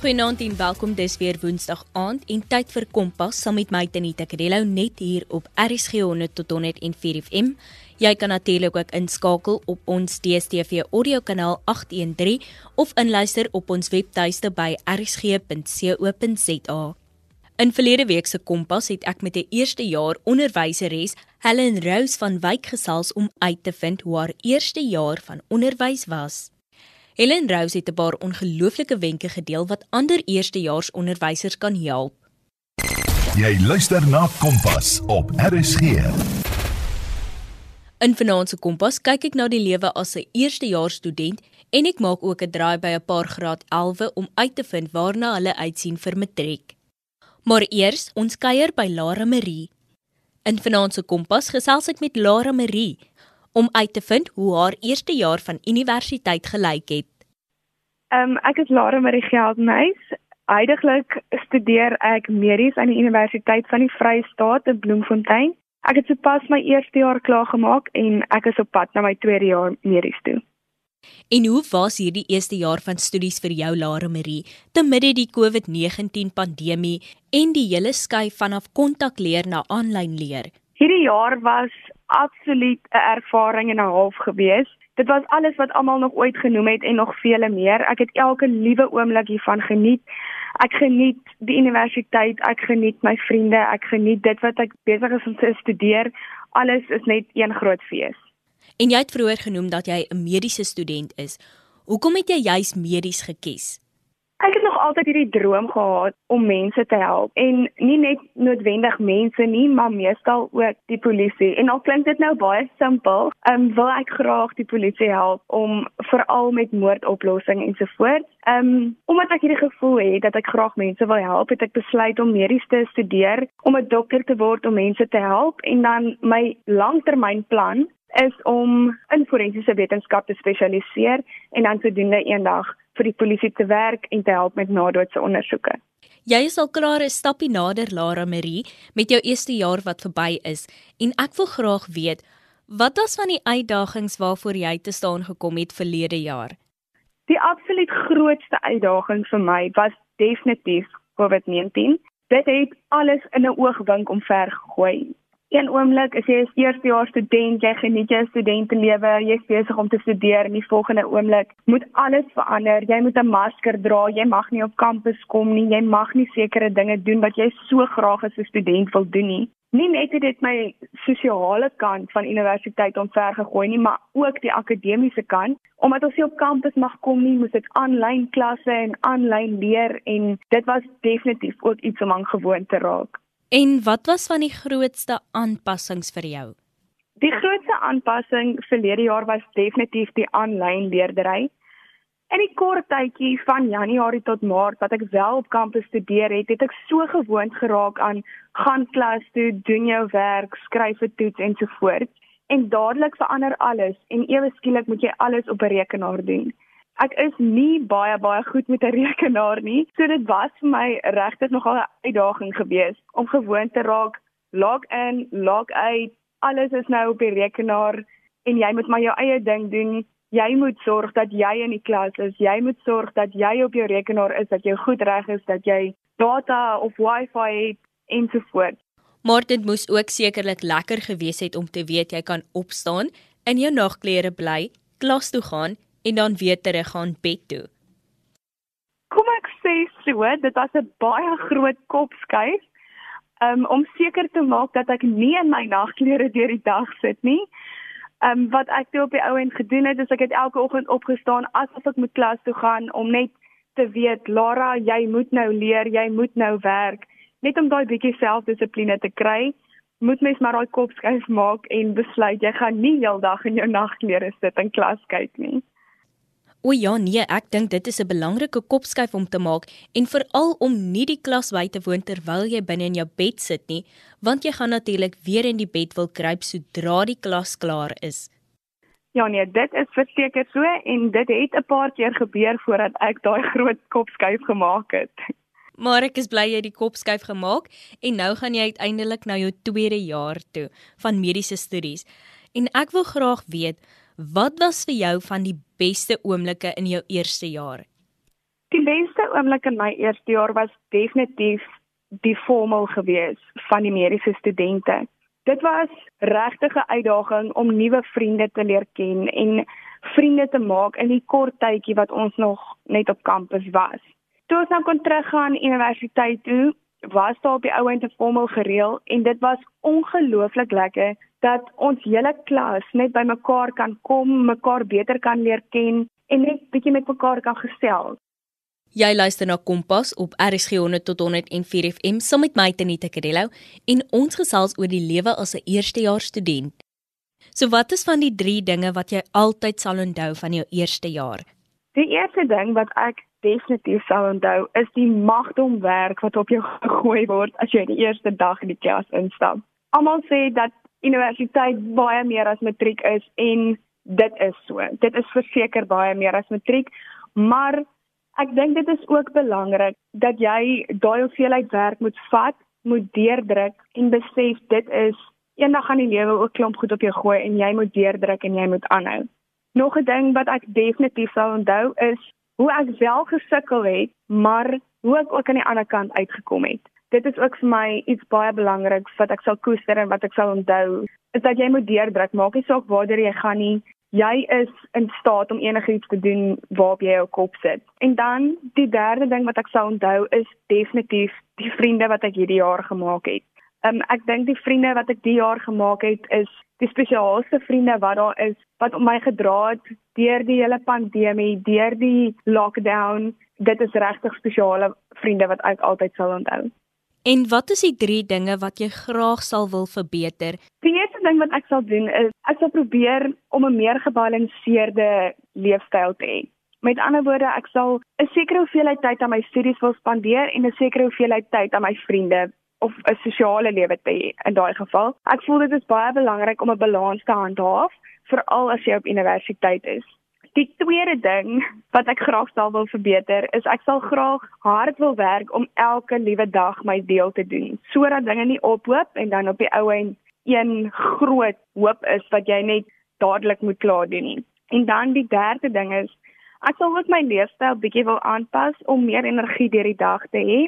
Goeienaand en welkom dis weer Woensdag aand en tyd vir Kompas saam met my Tanita Kadello net hier op RSG 100 tot 104 FM. Jy kan natuurlik ook inskakel op ons DStv audiokanaal 813 of inluister op ons webtuiste by rsg.co.za. In verlede week se Kompas het ek met 'n eerste jaar onderwyseres, Helen Rose van Wyk gesels om uit te vind hoe haar eerste jaar van onderwys was. Helen Rose het 'n paar ongelooflike wenke gedeel wat ander eerstejaars onderwysers kan help. Jy luister na Kompas op RSG. In Vanaand se Kompas kyk ek na die lewe as 'n eerstejaars student en ek maak ook 'n draai by 'n paar graad 11 om uit te vind waarna hulle uitsien vir matriek. Maar eers, ons kuier by Lara Marie. In Vanaand se Kompas gesels ek met Lara Marie om uit te vind hoe haar eerste jaar van universiteit gelyk het. Ehm um, ek is Lara Marie Geldnys. Heidiglik studeer ek medies aan die Universiteit van die Vrye State in Bloemfontein. Ek het sopas my eerste jaar klaar gemaak en ek is op pad na my tweede jaar medies toe. En hoe was hierdie eerste jaar van studies vir jou Lara Marie te midde die COVID-19 pandemie en die hele skuif vanaf kontakleer na aanlyn leer? Hierdie jaar was absoluut 'n ervaring en 'n half gewees. Dit was alles wat almal nog ooit genoem het en nog vele meer. Ek het elke liewe oomblik hiervan geniet. Ek geniet die universiteit, ek geniet my vriende, ek geniet dit wat ek besig is om te studeer. Alles is net een groot fees. En jy het vroeër genoem dat jy 'n mediese student is. Hoekom het jy juis medies gekies? Ek het nog altyd hierdie droom gehad om mense te help en nie net noodwendig mense nie, maar meestal ook die polisie. En al klink dit nou baie simpel, ehm um, wil ek graag die polisie help om veral met moordoplossing en so voort. Ehm um, omdat ek hierdie gevoel het dat ek graag mense wil help, het ek besluit om medies te studeer, om 'n dokter te word om mense te help en dan my langtermynplan is om in forensiese wetenskap te spesialiseer en dan sodoende eendag vir die polisie te werk en te help met nadoodse ondersoeke. Jy is al klaar 'n stappie nader Lara Marie met jou eerste jaar wat verby is en ek wil graag weet wat was van die uitdagings waarvoor jy te staan gekom het verlede jaar? Die absoluut grootste uitdaging vir my was definitief COVID-19. Dit het alles in 'n oogwink omver gegooi. Een oomblik is jy 'n eerstejaars student, jy geniet jou studentelewe, jy's besig om te studeer en die volgende oomblik moet alles verander. Jy moet 'n masker dra, jy mag nie op kampus kom nie, jy mag nie sekere dinge doen wat jy so graag as 'n student wil doen nie. Nie net het dit my sosiale kant van universiteit omvergegooi nie, maar ook die akademiese kant. Omdat ons nie op kampus mag kom nie, moet dit aanlyn klasse en aanlyn leer en dit was definitief ook iets om aan gewoon te raak. En wat was van die grootste aanpassings vir jou? Die grootste aanpassing verlede jaar was definitief die aanlyn leerdery. In die kort tydjie van Januarie tot Maart wat ek wel op kampus studeer het, het ek so gewoond geraak aan gaan klas toe, doen jou werk, skryf 'n toets en so voort. En dadelik verander alles en ewe skielik moet jy alles op 'n rekenaar doen ek is nie baie baie goed met 'n rekenaar nie. So dit was vir my regtig nogal 'n uitdaging geweest om gewoon te raak log in, log uit. Alles is nou op die rekenaar en jy moet maar jou eie ding doen. Jy moet sorg dat jy in die klas is. Jy moet sorg dat jy op jou rekenaar is, dat jy goed reg is, dat jy data of wifi het en so voort. Maar dit moes ook sekerlik lekker gewees het om te weet jy kan opstaan, in jou nagklere bly, klas toe gaan en dan weer terug gaan bed toe. Kom ek sê so, dit was 'n baie groot kopskuif um, om seker te maak dat ek nie in my nagklere deur die dag sit nie. Um, wat ek toe op die ou end gedoen het, is ek het elke oggend opgestaan asof ek moet klas toe gaan om net te weet, Lara, jy moet nou leer, jy moet nou werk, net om daai bietjie selfdissipline te kry. Moet mens maar daai kop skuif maak en besluit jy gaan nie heeldag in jou nagklere sit en klas kyk nie. O ja, nee, ek dink dit is 'n belangrike kopskuif om te maak en veral om nie die klas by te woon terwyl jy binne in jou bed sit nie, want jy gaan natuurlik weer in die bed wil kruip sodra die klas klaar is. Ja nee, dit is verseker so en dit het 'n paar keer gebeur voordat ek daai groot kopskuif gemaak het. Maar ek is bly jy het die kopskuif gemaak en nou gaan jy uiteindelik na jou tweede jaar toe van mediese studies. En ek wil graag weet, Wat was vir jou van die beste oomblikke in jou eerste jaar? Die beste oomblik in my eerste jaar was definitief die formal gewees van die mediese studente. Dit was regtig 'n uitdaging om nuwe vriende te leer ken en vriende te maak in die kort tydjie wat ons nog net op kampus was. Toe ons nou kon teruggaan universiteit toe, was daar op die ou end 'n formal gereël en dit was ongelooflik lekker dat ons hele klas net by mekaar kan kom, mekaar beter kan leer ken en net bietjie met mekaar kan gesels. Jy luister na Kompas op RSG 100 tot 104 FM saam met my Tenita Kadello en ons gesels oor die lewe as 'n eerstejaars student. So wat is van die 3 dinge wat jy altyd sal onthou van jou eerste jaar? Die eerste ding wat ek definitief sal onthou is die magdom werk wat op jou gegooi word as jy die eerste dag in die klas instap. Almal sê dat universiteit baie meer as matriek is en dit is so. Dit is verseker baie meer as matriek, maar ek dink dit is ook belangrik dat jy daai hoeveelheid werk moet vat, moet deurdruk en besef dit is eendag gaan die lewe ook klomp goed op jou gooi en jy moet deurdruk en jy moet aanhou. Nog 'n ding wat ek definitief sal onthou is hoe ek wel gesukkel het, maar hoe ek ook aan die ander kant uitgekom het. Dit is ook vir my iets baie belangriks wat ek sal koester en wat ek sal onthou, is dat jy moet deurdruk, maak nie saak waar jy gaan nie, jy is in staat om enigiets te doen waarop jy jou kop sit. En dan die derde ding wat ek sou onthou is definitief die vriende wat ek hierdie jaar gemaak het. Um ek dink die vriende wat ek die jaar gemaak het is die spesiaalste vriende wat daar is wat om my gedra het deur die hele pandemie, deur die lockdown. Dit is regtig spesiale vriende wat ek altyd sal onthou. En wat is die 3 dinge wat jy graag sal wil verbeter? Die eerste ding wat ek sal doen is ek sal probeer om 'n meer gebalanseerde leefstyl te hê. Met ander woorde, ek sal 'n sekere hoeveelheid tyd aan my studies wil spandeer en 'n sekere hoeveelheid tyd aan my vriende of 'n sosiale lewe te hê in daai geval. Ek voel dit is baie belangrik om 'n balans te handhaaf, veral as jy op universiteit is. Die tweede ding wat ek graag sal wil verbeter is ek sal graag hard wil werk om elke liewe dag my deel te doen sodat dinge nie ophoop en dan op die ou end een groot hoop is wat jy net dadelik moet klaar doen nie. En dan die derde ding is ek sal ook my leefstyl bietjie wil aanpas om meer energie deur die dag te hê.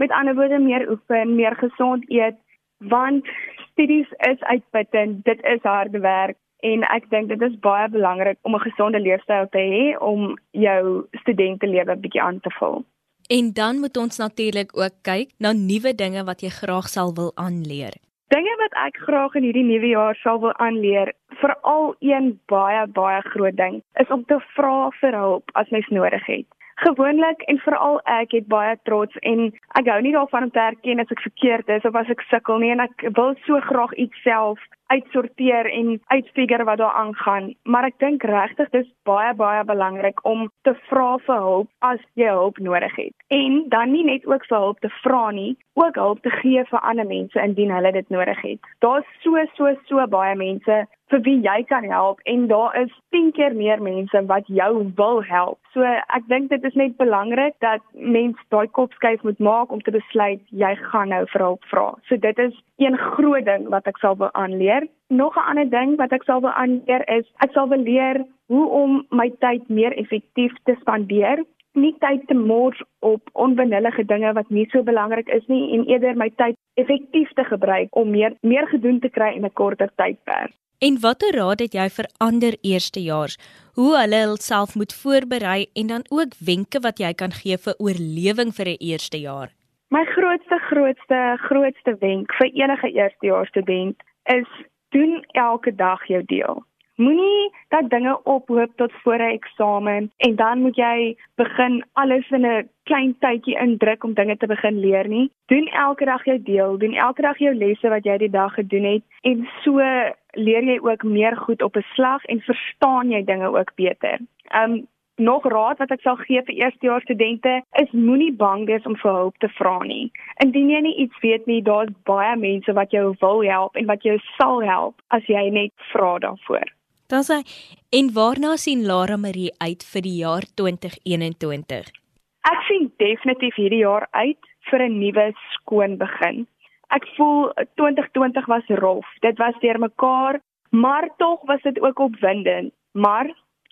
Met ander woorde meer oefen, meer gesond eet want studies is uitputtend, dit is harde werk en ek dink dit is baie belangrik om 'n gesonde leefstyl te hê om jou studentelewe bietjie aan te vul. En dan moet ons natuurlik ook kyk na nuwe dinge wat jy graag sal wil aanleer. Dinge wat ek graag in hierdie nuwe jaar sal wil aanleer, veral een baie baie groot ding, is om te vra vir hulp as mens nodig het. Gewoonlik en veral ek het baie trots en ek hou nie daarvan om te erken as ek verkeerd is of as ek sukkel nie en ek wil so graag iets self uitsorteer en uitfigure wat daar aangaan. Maar ek dink regtig dis baie baie belangrik om te vra vir hulp as jy hulp nodig het. En dan nie net ook vir hulp te vra nie, ook hulp te gee vir ander mense indien hulle dit nodig het. Daar's so so so baie mense vir wie jy kan help en daar is 10 keer meer mense wat jou wil help. So ek dink dit is net belangrik dat mens daai kop skuif moet maak om te besluit jy gaan nou vir hulp vra. So dit is een groot ding wat ek sal wil aanleer. Nog 'n ander ding wat ek sal wil aanleer is ek sal wil leer hoe om my tyd meer effektief te spandeer nie tyd te mors op onbenullige dinge wat nie so belangrik is nie en eerder my tyd effektief te gebruik om meer meer gedoen te kry in 'n korter tydperk. En watter raad het jy vir ander eerstejaars hoe hulle hulself moet voorberei en dan ook wenke wat jy kan gee vir oorlewing vir 'n eerste jaar? My grootste grootste grootste wenk vir enige eerstejaars student is doen elke dag jou deel. Moenie dat dinge ophoop tot voor 'n eksamen en dan moet jy begin alles in 'n klein tydjie indruk om dinge te begin leer nie. Doen elke dag jou deel, doen elke dag jou lesse wat jy die dag gedoen het en so leer jy ook meer goed op 'n slag en verstaan jy dinge ook beter. Um nog raad wat ek sal gee vir eerstejaars studente is moenie bang wees om vir hulp te vra nie. Indien jy nie iets weet nie, daar's baie mense wat jou wil help en wat jou sal help as jy net vra daarvoor. Dan sê en waarna sien Lara Marie uit vir die jaar 2021? Ek sien definitief hierdie jaar uit vir 'n nuwe skoon begin. Ek voel 2020 was rof. Dit was deurmekaar, maar tog was dit ook opwindend. Maar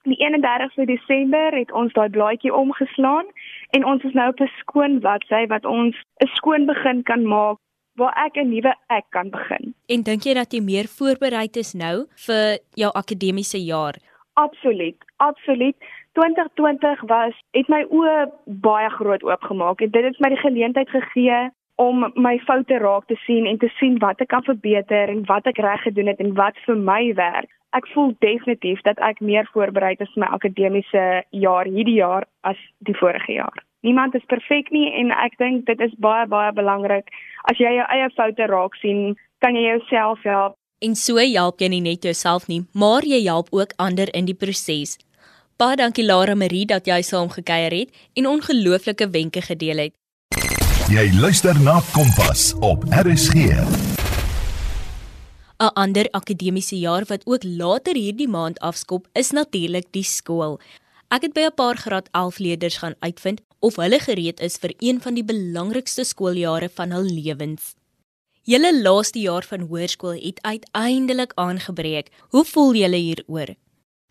die 31ste Desember het ons daai blaadjie omgeslaan en ons is nou op 'n skoon bladsy wat ons 'n skoon begin kan maak waar ek 'n nuwe ek kan begin. En dink jy dat jy meer voorbereid is nou vir jou akademiese jaar? Absoluut, absoluut. 2020 was het my oë baie groot oopgemaak en dit het my die geleentheid gegee om my foute raak te sien en te sien wat ek kan verbeter en wat ek reg gedoen het en wat vir my werk. Ek voel definitief dat ek meer voorbereid is vir my akademiese jaar hierdie jaar as die vorige jaar niemand is perfek nie en ek dink dit is baie baie belangrik as jy jou eie foute raak sien, kan jy jouself help. En so help jy nie net jouself nie, maar jy help ook ander in die proses. Baie dankie Lara Marie dat jy saam gekuier het en ongelooflike wenke gedeel het. Jy luister na Kompas op RSG. 'n Ander akademiese jaar wat ook later hierdie maand afskop, is natuurlik die skool. Ek het by 'n paar graad 11 leerders gaan uitvind of hulle gereed is vir een van die belangrikste skooljare van hul lewens. Julle laaste jaar van hoërskool het uiteindelik aangebreek. Hoe voel julle hieroor?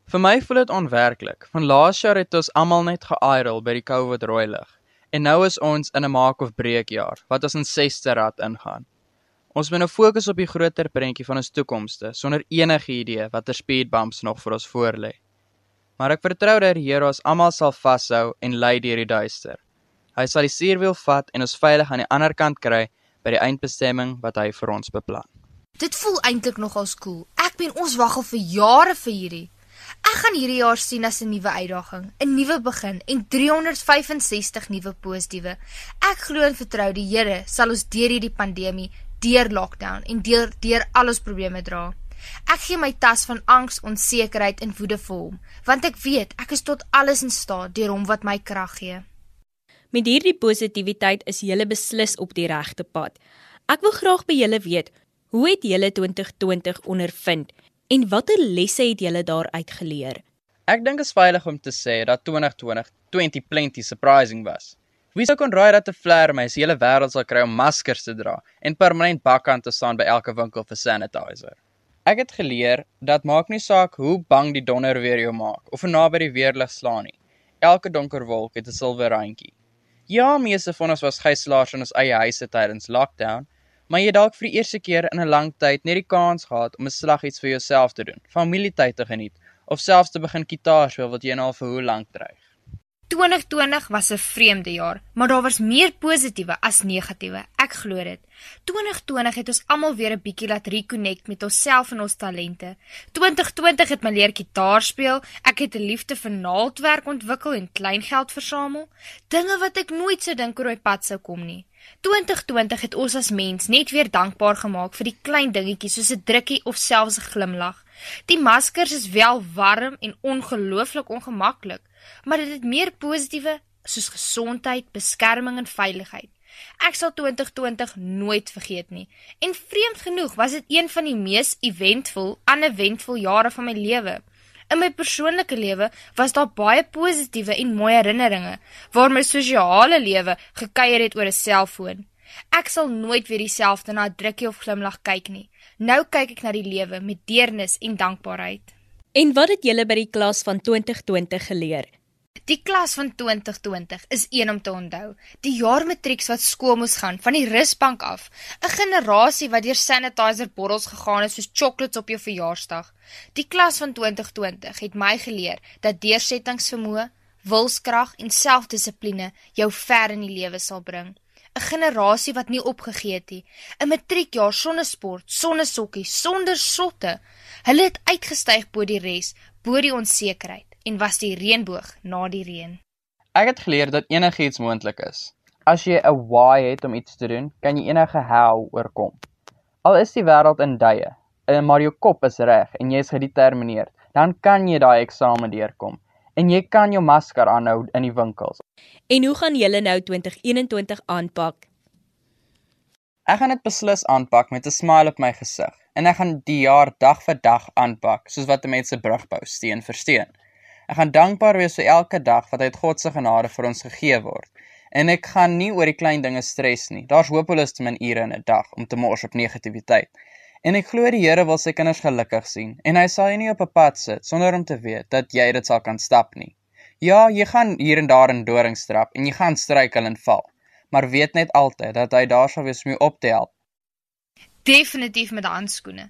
Vir my voel dit onwerklik. Van laas jaar het ons almal net geairal by die COVID rooi lig. En nou is ons in 'n maak of breek jaar wat ons in sesde rad ingaan. Ons moet nou fokus op die groter prentjie van ons toekomste sonder enige idee watter speed bumps nog vir ons voorlê maar ek vertrou dat die Here ons almal sal vashou en lei deur die duister. Hy sal die stuurwiel vat en ons veilig aan die ander kant kry by die eindbestemming wat hy vir ons beplan. Dit voel eintlik nogal cool. Ek ben ons wag al vir jare vir hierdie. Ek gaan hierdie jaar sien as 'n nuwe uitdaging, 'n nuwe begin en 365 nuwe positiewe. Ek glo en vertrou die Here sal ons deur hierdie pandemie, deur lockdown en deur deur al ons probleme dra. Ek gee my tas van angs, onsekerheid en woede vir hom, want ek weet ek is tot alles in staat deur hom wat my krag gee. Met hierdie positiwiteit is jy beslis op die regte pad. Ek wil graag by julle weet, hoe het julle 2020 ondervind en watter lesse het julle daaruit geleer? Ek dink dit is veilig om te sê dat 2020 20 plenty surprising was. Wie sou kon raai dat 'n vleermuis die hele wêreld sal kry om maskers te dra en permanent bakkant te staan by elke winkel vir sanitizer? Ek het geleer dat maak nie saak hoe bang die donder weer jou maak of hoe naby die weerlig slaan nie. Elke donker wolk het 'n silwer randjie. Ja, meeste van ons was gijslaers in ons eie huise tydens lockdown, maar jy dalk vir die eerste keer in 'n lang tyd net die kans gehad om 'n slag iets vir jouself te doen, familietyd te geniet of selfs te begin gitaar speel wat jy nou al vir hoe lank dreig. 2020 was 'n vreemde jaar, maar daar was meer positiewe as negatiewe. Ek glo dit. 2020 het ons almal weer 'n bietjie laat reconnect met onsself en ons talente. 2020 het my leer gitaar speel, ek het 'n liefde vir naaldwerk ontwikkel en kleingeld versamel, dinge wat ek nooit sou dink oor my pad sou kom nie. 2020 het ons as mens net weer dankbaar gemaak vir die klein dingetjies soos 'n drukkie of selfs 'n glimlag. Die maskers is wel warm en ongelooflik ongemaklik, maar dit het meer positiewe soos gesondheid, beskerming en veiligheid. Ek sal 2020 nooit vergeet nie. En vreemd genoeg was dit een van die mees eventvol, aneventvol jare van my lewe. In my persoonlike lewe was daar baie positiewe en mooi herinneringe, waar my sosiale lewe gekuier het oor 'n selfoon. Ek sal nooit weer dieselfde na 'n drukkie of glimlag kyk nie. Nou kyk ek na die lewe met deernis en dankbaarheid. En wat het julle by die klas van 2020 geleer? Die klas van 2020 is een om te onthou. Die jaar matrieks wat skool moes gaan van die rusbank af. 'n Generasie wat deur sanitizer bottels gegaan het soos chocolates op jou verjaarsdag. Die klas van 2020 het my geleer dat deursettingsvermoë, wilskrag en selfdissipline jou ver in die lewe sal bring. 'n Generasie wat nie opgegee het nie. 'n Matriekjaar sonder sport, sonder sokkies, sonder sotte. Hulle het uitgestyg bo die res, bo die onsekerheid en was die reënboog na die reën. Ek het geleer dat enigiets moontlik is. As jy 'n why het om iets te doen, kan jy enige how oorkom. Al is die wêreld in duie, eh, maar jou kop is reg en jy is gedetermineerd, dan kan jy daai eksamen deurkom en jy kan jou masker aanhou in die winkels. En hoe gaan julle nou 2021 aanpak? Ek gaan dit beslis aanpak met 'n smile op my gesig en ek gaan die jaar dag vir dag aanpak soos wat mense brug bou steen vir steen. Ek gaan dankbaar wees vir elke dag wat uit God se genade vir ons gegee word. En ek gaan nie oor die klein dinge stres nie. Daar's hopeloos te min ure in 'n dag om te mors op negativiteit. En ek glo die Here wil sy kinders gelukkig sien en hy sal jou nie op 'n pad sit sonder om te weet dat jy dit sal kan stap nie. Ja, jy gaan hier en daar in dorings trap en jy gaan struikel en val, maar weet net altyd dat hy daar sal wees om jou op te help definitief met handskoene.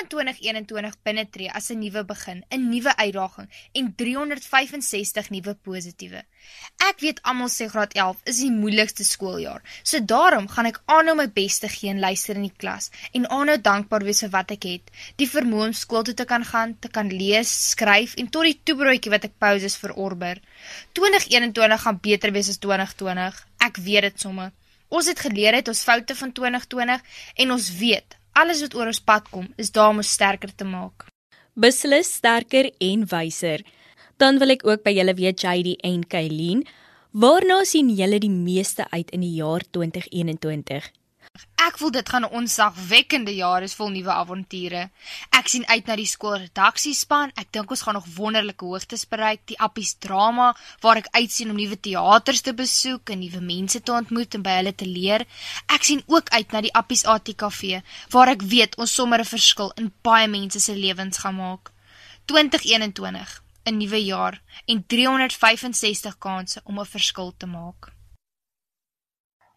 Gaan 2021 binnetree as 'n nuwe begin, 'n nuwe uitdaging en 365 nuwe positiewe. Ek weet almal sê graad 11 is die moeilikste skooljaar. So daarom gaan ek aanhou my bes te gee en luister in die klas en aanhou dankbaar wees vir wat ek het. Die vermoë om skool toe te kan gaan, te kan lees, skryf en tot die toebroodjie wat ek pauses verorber. 2021 gaan beter wees as 2020. Ek weet dit sommer. Ons het geleer uit ons foute van 2020 en ons weet, alles wat oor ons pad kom, is daar om ons sterker te maak. Beslis sterker en wyser. Dan wil ek ook by julle weet JD en Kylien, waarna sien julle die meeste uit in die jaar 2021? Ek voel dit gaan 'n onsagwekkende jaar is vol nuwe avonture. Ek sien uit na die skoolredaksiespan. Ek dink ons gaan nog wonderlike hoogtes bereik. Die Appies drama waar ek uitsien om nuwe teaters te besoek en nuwe mense te ontmoet en by hulle te leer. Ek sien ook uit na die Appies ATKV waar ek weet ons sommer 'n verskil in baie mense se lewens gaan maak. 2021, 'n nuwe jaar en 365 kansse om 'n verskil te maak.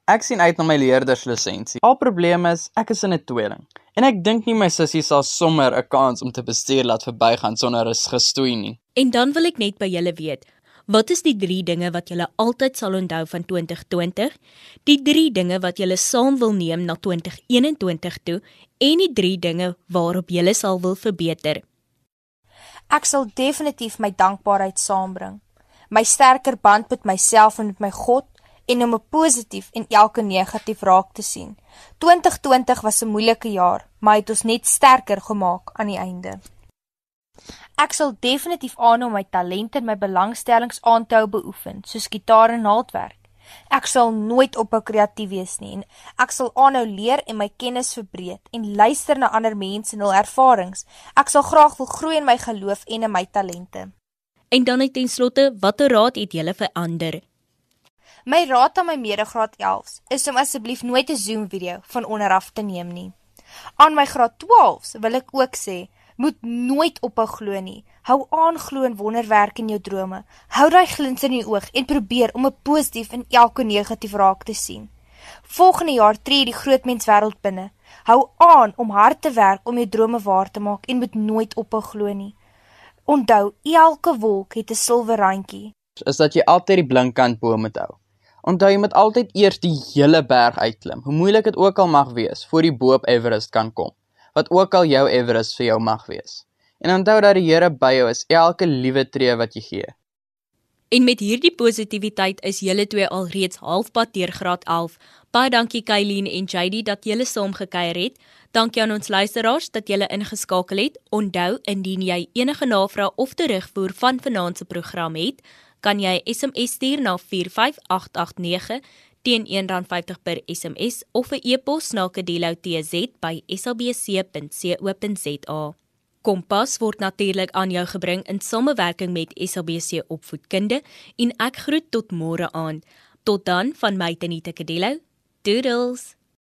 Ek sien uit na my leerderslisensie. Al probleem is, ek is in 'n tweeling en ek dink nie my sussie sal sommer 'n kans om te bestuur laat verbygaan sonder 'n gestoei nie. En dan wil ek net by julle weet, wat is die 3 dinge wat julle altyd sal onthou van 2020? Die 3 dinge wat julle saam wil neem na 2021 toe en die 3 dinge waarop julle sal wil verbeter. Ek sal definitief my dankbaarheid saambring. My sterker band met myself en met my God en om 'n positief en elke negatief raak te sien. 2020 was 'n moeilike jaar, maar het ons net sterker gemaak aan die einde. Ek sal definitief aanhou my talente en my belangstellings aan te hou beoefen, soos gitaar en naaldwerk. Ek sal nooit ophou kreatief wees nie en ek sal aanhou leer en my kennis verbreek en luister na ander mense en hul ervarings. Ek sal graag wil groei in my geloof en in my talente. En dan net ten slotte, watter raad het jy vir ander? My raad aan my medegraad 11s is om asseblief nooit 'n Zoom video van onderaf te neem nie. Aan my graad 12s wil ek ook sê, moet nooit ophou glo nie. Hou aan glo in wonderwerke in jou drome. Hou daai glins in die oog en probeer om 'n positief in elke negatief raak te sien. Volgende jaar tree die groot mens wêreld binne. Hou aan om hard te werk om jou drome waar te maak en moet nooit ophou glo nie. Onthou, elke wolk het 'n silwer randjie. Is dat jy altyd die blinkkant bo moet hou. Onthou jy moet altyd eers die hele berg uitklim, hoe moeilik dit ook al mag wees, voor jy bo op Everest kan kom. Wat ook al jou Everest vir jou mag wees. En onthou dat die Here by jou is elke liewe tree wat jy gee. En met hierdie positiwiteit is julle twee al reeds halfpad deur graad 11. Baie dankie Kylien en JD dat julle saam gekuier het. Dankie aan ons luisteraars dat julle ingeskakel het. Onthou indien jy enige navrae of terugvoer van vanaand se program het, kan jy SMS stuur na 45889 teen R1.50 per SMS of 'n e-pos na kedeloutz@sabc.co.za. Kompas word natuurlik aan jou gebring in samewerking met SABC Opvoedkunde en ek groet tot môre aand. Tot dan van my Tenita Kedelo. Doodles.